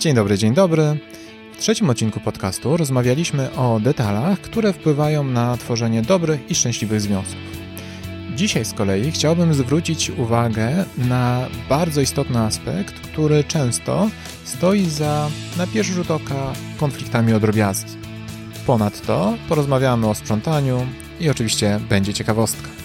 Dzień dobry, dzień dobry. W trzecim odcinku podcastu rozmawialiśmy o detalach, które wpływają na tworzenie dobrych i szczęśliwych związków. Dzisiaj z kolei chciałbym zwrócić uwagę na bardzo istotny aspekt, który często stoi za, na pierwszy rzut oka, konfliktami o drobiazgi. Ponadto porozmawiamy o sprzątaniu i oczywiście będzie ciekawostka.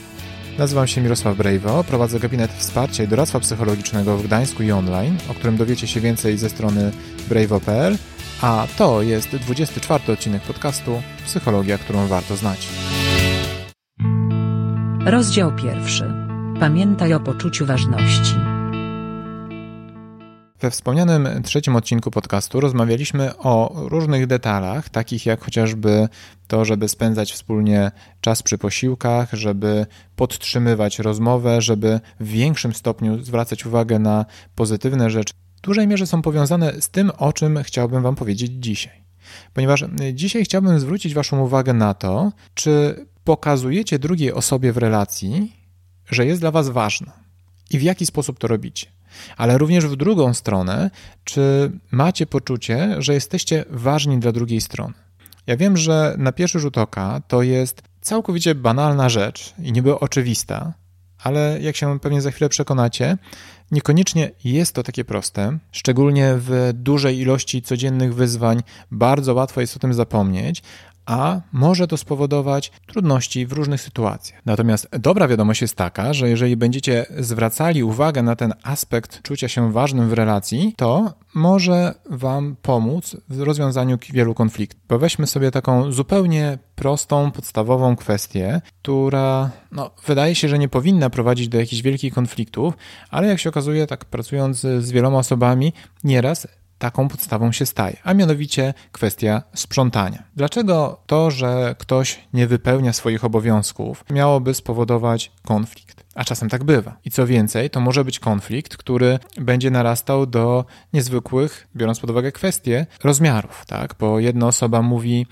Nazywam się Mirosław Brejwo, prowadzę gabinet wsparcia i doradztwa psychologicznego w Gdańsku i online, o którym dowiecie się więcej ze strony brejwo.pl, a to jest 24 odcinek podcastu Psychologia, którą warto znać. Rozdział pierwszy. Pamiętaj o poczuciu ważności. We wspomnianym trzecim odcinku podcastu rozmawialiśmy o różnych detalach, takich jak chociażby to, żeby spędzać wspólnie czas przy posiłkach, żeby podtrzymywać rozmowę, żeby w większym stopniu zwracać uwagę na pozytywne rzeczy. W dużej mierze są powiązane z tym, o czym chciałbym Wam powiedzieć dzisiaj. Ponieważ dzisiaj chciałbym zwrócić Waszą uwagę na to, czy pokazujecie drugiej osobie w relacji, że jest dla Was ważna i w jaki sposób to robicie ale również w drugą stronę, czy macie poczucie, że jesteście ważni dla drugiej strony. Ja wiem, że na pierwszy rzut oka to jest całkowicie banalna rzecz i niby oczywista, ale jak się pewnie za chwilę przekonacie, niekoniecznie jest to takie proste. Szczególnie w dużej ilości codziennych wyzwań bardzo łatwo jest o tym zapomnieć, a może to spowodować trudności w różnych sytuacjach. Natomiast dobra wiadomość jest taka, że jeżeli będziecie zwracali uwagę na ten aspekt czucia się ważnym w relacji, to może Wam pomóc w rozwiązaniu wielu konfliktów. Bo weźmy sobie taką zupełnie prostą, podstawową kwestię, która no, wydaje się, że nie powinna prowadzić do jakichś wielkich konfliktów, ale jak się okazuje, tak pracując z wieloma osobami, nieraz taką podstawą się staje, a mianowicie kwestia sprzątania. Dlaczego to, że ktoś nie wypełnia swoich obowiązków, miałoby spowodować konflikt? A czasem tak bywa. I co więcej, to może być konflikt, który będzie narastał do niezwykłych, biorąc pod uwagę kwestie, rozmiarów, tak? Bo jedna osoba mówi,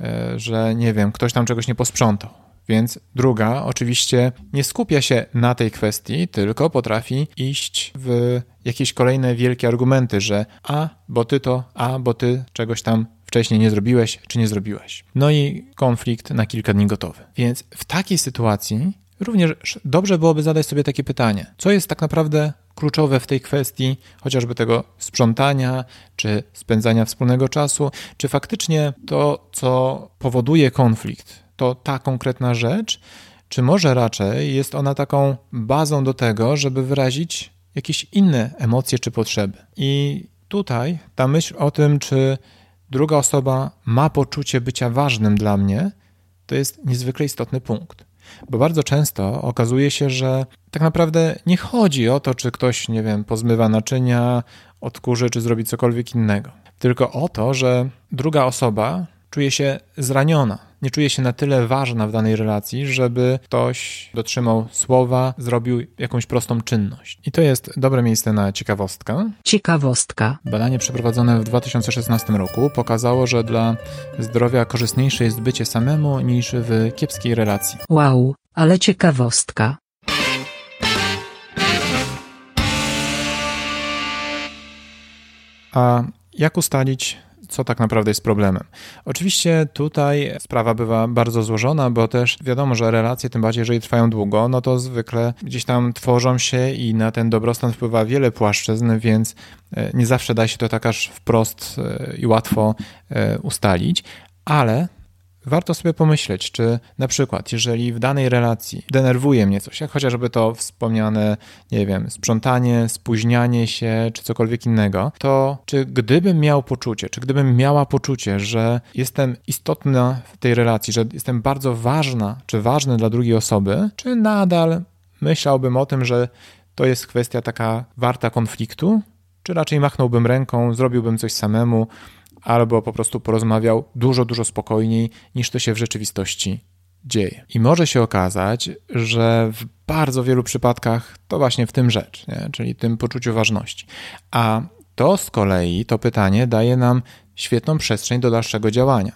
e, że nie wiem, ktoś tam czegoś nie posprzątał więc druga oczywiście nie skupia się na tej kwestii, tylko potrafi iść w jakieś kolejne wielkie argumenty, że a, bo ty to, a, bo ty czegoś tam wcześniej nie zrobiłeś, czy nie zrobiłeś. No i konflikt na kilka dni gotowy. Więc w takiej sytuacji również dobrze byłoby zadać sobie takie pytanie: co jest tak naprawdę kluczowe w tej kwestii, chociażby tego sprzątania, czy spędzania wspólnego czasu, czy faktycznie to, co powoduje konflikt, to ta konkretna rzecz, czy może raczej jest ona taką bazą do tego, żeby wyrazić jakieś inne emocje czy potrzeby. I tutaj ta myśl o tym, czy druga osoba ma poczucie bycia ważnym dla mnie, to jest niezwykle istotny punkt. Bo bardzo często okazuje się, że tak naprawdę nie chodzi o to, czy ktoś, nie wiem, pozmywa naczynia, odkurzy, czy zrobi cokolwiek innego. Tylko o to, że druga osoba czuje się zraniona, nie czuje się na tyle ważna w danej relacji, żeby ktoś dotrzymał słowa, zrobił jakąś prostą czynność. I to jest dobre miejsce na ciekawostkę. Ciekawostka. Badanie przeprowadzone w 2016 roku pokazało, że dla zdrowia korzystniejsze jest bycie samemu niż w kiepskiej relacji. Wow, ale ciekawostka. A jak ustalić co tak naprawdę jest problemem. Oczywiście tutaj sprawa bywa bardzo złożona, bo też wiadomo, że relacje, tym bardziej jeżeli trwają długo, no to zwykle gdzieś tam tworzą się i na ten dobrostan wpływa wiele płaszczyzn, więc e, nie zawsze da się to tak aż wprost e, i łatwo e, ustalić, ale warto sobie pomyśleć, czy na przykład, jeżeli w danej relacji denerwuje mnie coś, jak chociażby to wspomniane, nie wiem, sprzątanie, spóźnianie się, czy cokolwiek innego, to czy gdybym miał poczucie, czy gdybym miała poczucie, że jestem istotna w tej relacji, że jestem bardzo ważna, czy ważny dla drugiej osoby, czy nadal myślałbym o tym, że to jest kwestia taka warta konfliktu, czy raczej machnąłbym ręką, zrobiłbym coś samemu, albo po prostu porozmawiał dużo, dużo spokojniej niż to się w rzeczywistości dzieje. I może się okazać, że w bardzo wielu przypadkach to właśnie w tym rzecz, nie? czyli tym poczuciu ważności. A to z kolei, to pytanie daje nam świetną przestrzeń do dalszego działania,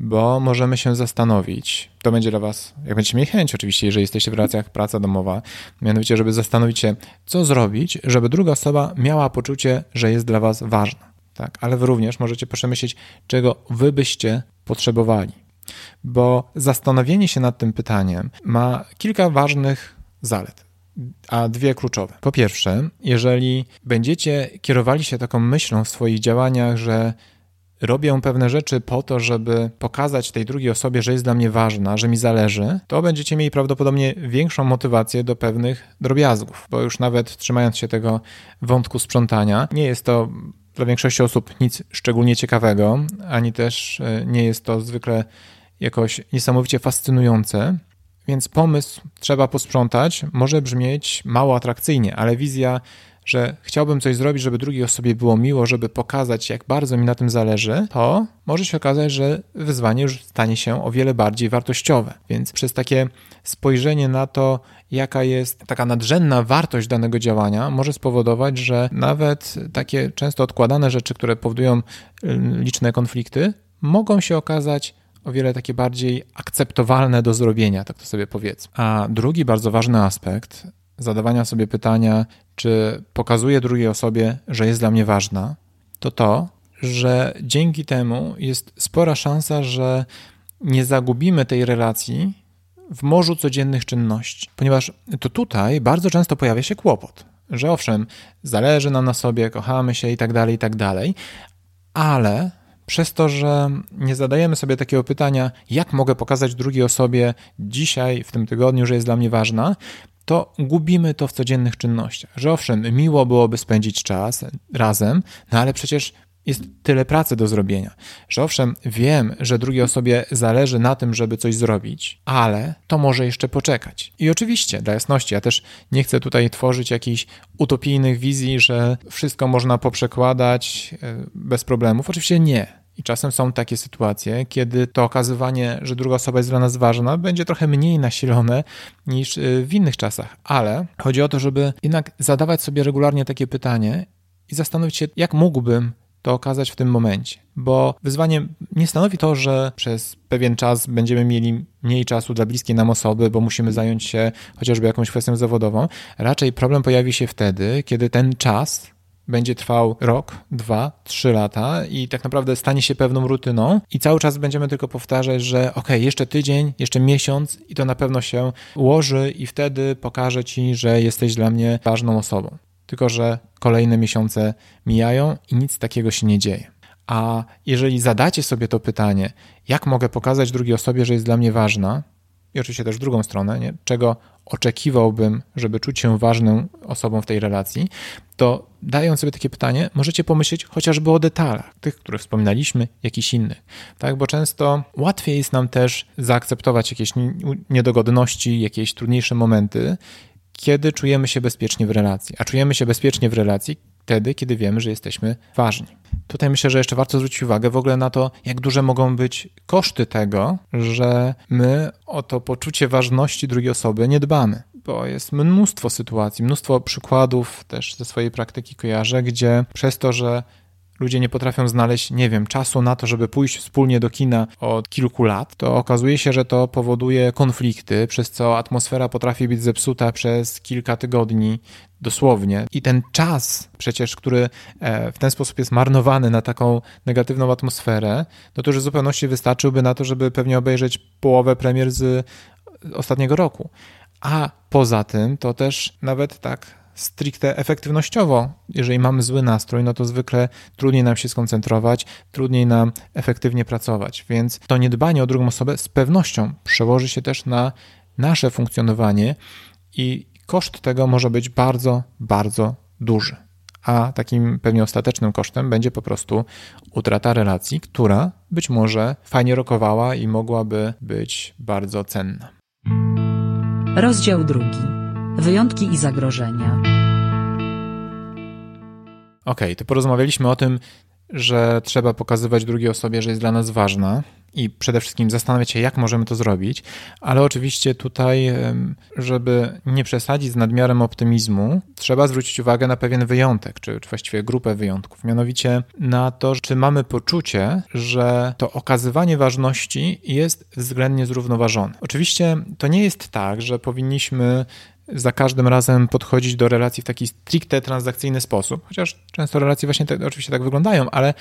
bo możemy się zastanowić, to będzie dla Was, jak będziecie mieli chęć oczywiście, jeżeli jesteście w relacjach praca domowa, mianowicie, żeby zastanowić się, co zrobić, żeby druga osoba miała poczucie, że jest dla Was ważna. Tak, ale wy również możecie przemyśleć, czego wy byście potrzebowali. Bo zastanowienie się nad tym pytaniem ma kilka ważnych zalet, a dwie kluczowe. Po pierwsze, jeżeli będziecie kierowali się taką myślą w swoich działaniach, że robię pewne rzeczy po to, żeby pokazać tej drugiej osobie, że jest dla mnie ważna, że mi zależy, to będziecie mieli prawdopodobnie większą motywację do pewnych drobiazgów, bo już nawet trzymając się tego wątku sprzątania, nie jest to dla większości osób nic szczególnie ciekawego, ani też e, nie jest to zwykle jakoś niesamowicie fascynujące. Więc pomysł trzeba posprzątać może brzmieć mało atrakcyjnie, ale wizja że chciałbym coś zrobić, żeby drugiej osobie było miło, żeby pokazać, jak bardzo mi na tym zależy, to może się okazać, że wyzwanie już stanie się o wiele bardziej wartościowe. Więc przez takie spojrzenie na to, jaka jest taka nadrzędna wartość danego działania, może spowodować, że nawet takie często odkładane rzeczy, które powodują y, liczne konflikty, mogą się okazać o wiele takie bardziej akceptowalne do zrobienia, tak to sobie powiedzmy. A drugi bardzo ważny aspekt zadawania sobie pytania, czy pokazuje drugiej osobie, że jest dla mnie ważna, to to, że dzięki temu jest spora szansa, że nie zagubimy tej relacji w morzu codziennych czynności. Ponieważ to tutaj bardzo często pojawia się kłopot, że owszem, zależy nam na sobie, kochamy się i tak dalej, i tak dalej, ale przez to, że nie zadajemy sobie takiego pytania, jak mogę pokazać drugiej osobie dzisiaj, w tym tygodniu, że jest dla mnie ważna, to gubimy to w codziennych czynnościach. Że owszem, miło byłoby spędzić czas razem, no ale przecież jest tyle pracy do zrobienia, że owszem, wiem, że drugiej osobie zależy na tym, żeby coś zrobić, ale to może jeszcze poczekać. I oczywiście, dla jasności, ja też nie chcę tutaj tworzyć jakichś utopijnych wizji, że wszystko można poprzekładać e, bez problemów. Oczywiście nie. I czasem są takie sytuacje, kiedy to okazywanie, że druga osoba jest dla nas ważna, będzie trochę mniej nasilone niż y, w innych czasach. Ale chodzi o to, żeby jednak zadawać sobie regularnie takie pytanie i zastanowić się, jak mógłbym to okazać w tym momencie. Bo wyzwanie nie stanowi to, że przez pewien czas będziemy mieli mniej czasu dla bliskiej nam osoby, bo musimy zająć się chociażby jakąś kwestią zawodową. Raczej problem pojawi się wtedy, kiedy ten czas będzie trwał rok, dwa, trzy lata i tak naprawdę stanie się pewną rutyną i cały czas będziemy tylko powtarzać, że ok, jeszcze tydzień, jeszcze miesiąc i to na pewno się ułoży i wtedy pokażę ci, że jesteś dla mnie ważną osobą. Tylko, że kolejne miesiące mijają i nic takiego się nie dzieje. A jeżeli zadacie sobie to pytanie, jak mogę pokazać drugiej osobie, że jest dla mnie ważna, i oczywiście też w drugą stronę, nie? czego oczekiwałbym, żeby czuć się ważną osobą w tej relacji, to dając sobie takie pytanie, możecie pomyśleć chociażby o detalach, tych, które wspominaliśmy, jakichś innych. Tak, bo często łatwiej jest nam też zaakceptować jakieś niedogodności, jakieś trudniejsze momenty, kiedy czujemy się bezpiecznie w relacji. A czujemy się bezpiecznie w relacji wtedy, kiedy wiemy, że jesteśmy ważni. Tutaj myślę, że jeszcze warto zwrócić uwagę w ogóle na to, jak duże mogą być koszty tego, że my o to poczucie ważności drugiej osoby nie dbamy. Bo jest mnóstwo sytuacji, mnóstwo przykładów też ze swojej praktyki kojarzę, gdzie przez to, że ludzie nie potrafią znaleźć, nie wiem, czasu na to, żeby pójść wspólnie do kina od kilku lat, to okazuje się, że to powoduje konflikty, przez co atmosfera potrafi być zepsuta przez kilka tygodni, dosłownie. I ten czas przecież, który e, w ten sposób jest marnowany na taką negatywną atmosferę, no to już w zupełności wystarczyłby na to, żeby pewnie obejrzeć połowę premier z ostatniego roku. A poza tym to też nawet tak stricte efektywnościowo, jeżeli mamy zły nastrój, no to zwykle trudniej nam się skoncentrować, trudniej nam efektywnie pracować. Więc to niedbanie o drugą osobę z pewnością przełoży się też na nasze funkcjonowanie i koszt tego może być bardzo, bardzo duży. A takim pewnie ostatecznym kosztem będzie po prostu utrata relacji, która być może fajnie rokowała i mogłaby być bardzo cenna. Rozdział drugi Wyjątki i zagrożenia. Ok, to porozmawialiśmy o tym, że trzeba pokazywać drugiej osobie, że jest dla nas ważna i przede wszystkim zastanawiać się, jak możemy to zrobić, ale oczywiście tutaj, żeby nie przesadzić z nadmiarem optymizmu, trzeba zwrócić uwagę na pewien wyjątek, czy, czy właściwie grupę wyjątków, mianowicie na to, czy mamy poczucie, że to okazywanie ważności jest względnie zrównoważone. Oczywiście to nie jest tak, że powinniśmy za każdym razem podchodzić do relacji w taki stricte transakcyjny sposób, chociaż często relacje właśnie te, oczywiście tak wyglądają, ale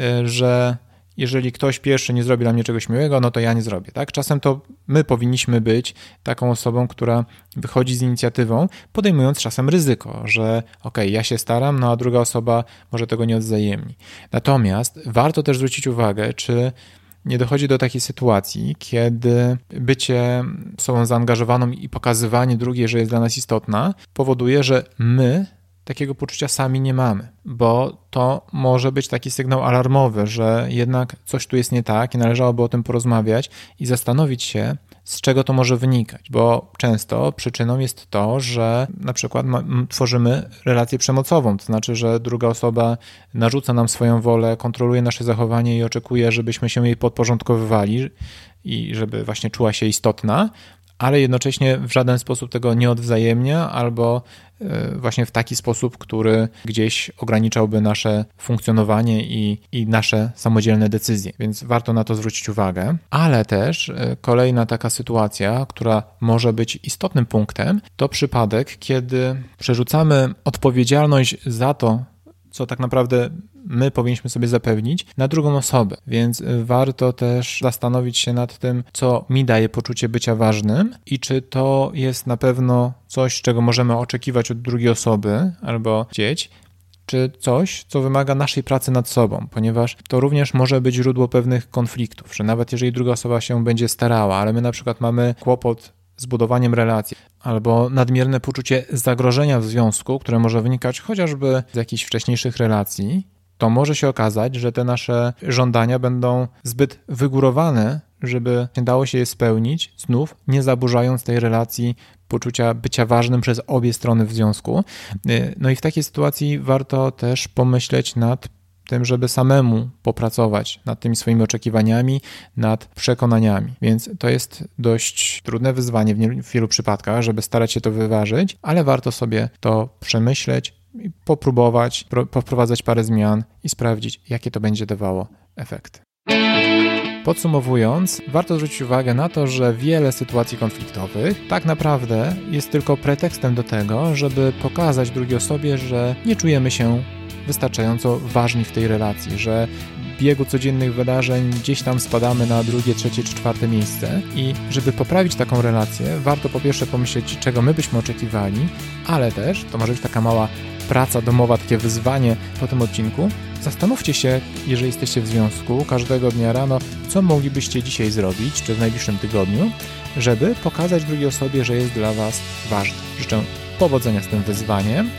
e, że jeżeli ktoś pierwszy nie zrobi dla mnie czegoś miłego, no to ja nie zrobię. Tak? Czasem to my powinniśmy być taką osobą, która wychodzi z inicjatywą, podejmując czasem ryzyko, że ok, ja się staram, no a druga osoba może tego nie odzajemni. Natomiast warto też zwrócić uwagę, czy nie dochodzi do takiej sytuacji, kiedy bycie osobą zaangażowaną i pokazywanie drugiej, że jest dla nas istotna, powoduje, że my takiego poczucia sami nie mamy, bo to może być taki sygnał alarmowy, że jednak coś tu jest nie tak i należałoby o tym porozmawiać i zastanowić się, z czego to może wynikać, bo często przyczyną jest to, że na przykład tworzymy relację przemocową, to znaczy, że druga osoba narzuca nam swoją wolę, kontroluje nasze zachowanie i oczekuje, żebyśmy się jej podporządkowywali i żeby właśnie czuła się istotna, ale jednocześnie w żaden sposób tego nie odwzajemnia albo e, właśnie w taki sposób, który gdzieś ograniczałby nasze funkcjonowanie i, i nasze samodzielne decyzje. Więc warto na to zwrócić uwagę. Ale też e, kolejna taka sytuacja, która może być istotnym punktem, to przypadek, kiedy przerzucamy odpowiedzialność za to, co tak naprawdę my powinniśmy sobie zapewnić na drugą osobę. Więc warto też zastanowić się nad tym, co mi daje poczucie bycia ważnym i czy to jest na pewno coś, czego możemy oczekiwać od drugiej osoby albo chcieć, czy coś, co wymaga naszej pracy nad sobą, ponieważ to również może być źródło pewnych konfliktów, że nawet jeżeli druga osoba się będzie starała, ale my na przykład mamy kłopot z budowaniem relacji, albo nadmierne poczucie zagrożenia w związku, które może wynikać chociażby z jakichś wcześniejszych relacji, to może się okazać, że te nasze żądania będą zbyt wygórowane, żeby dało się je spełnić, znów nie zaburzając tej relacji poczucia bycia ważnym przez obie strony w związku. No i w takiej sytuacji warto też pomyśleć nad tym, żeby samemu popracować nad tymi swoimi oczekiwaniami, nad przekonaniami. Więc to jest dość trudne wyzwanie w wielu przypadkach, żeby starać się to wyważyć, ale warto sobie to przemyśleć, popróbować, poprowadzać parę zmian i sprawdzić, jakie to będzie dawało efekty. Podsumowując, warto zwrócić uwagę na to, że wiele sytuacji konfliktowych tak naprawdę jest tylko pretekstem do tego, żeby pokazać drugiej osobie, że nie czujemy się wystarczająco ważni w tej relacji, że w biegu codziennych wydarzeń gdzieś tam spadamy na drugie, trzecie czy czwarte miejsce i żeby poprawić taką relację, warto po pierwsze pomyśleć, czego my byśmy oczekiwali, ale też, to może być taka mała praca domowa, takie wyzwanie po tym odcinku, zastanówcie się, jeżeli jesteście w związku, każdego dnia rano, co moglibyście dzisiaj zrobić, czy w najbliższym tygodniu, żeby pokazać drugiej osobie, że jest dla Was ważny. Życzę powodzenia z tym wyzwaniem,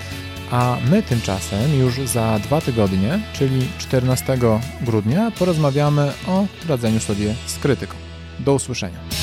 a my tymczasem już za dwa tygodnie, czyli 14 grudnia, porozmawiamy o radzeniu sobie z krytyką. Do usłyszenia.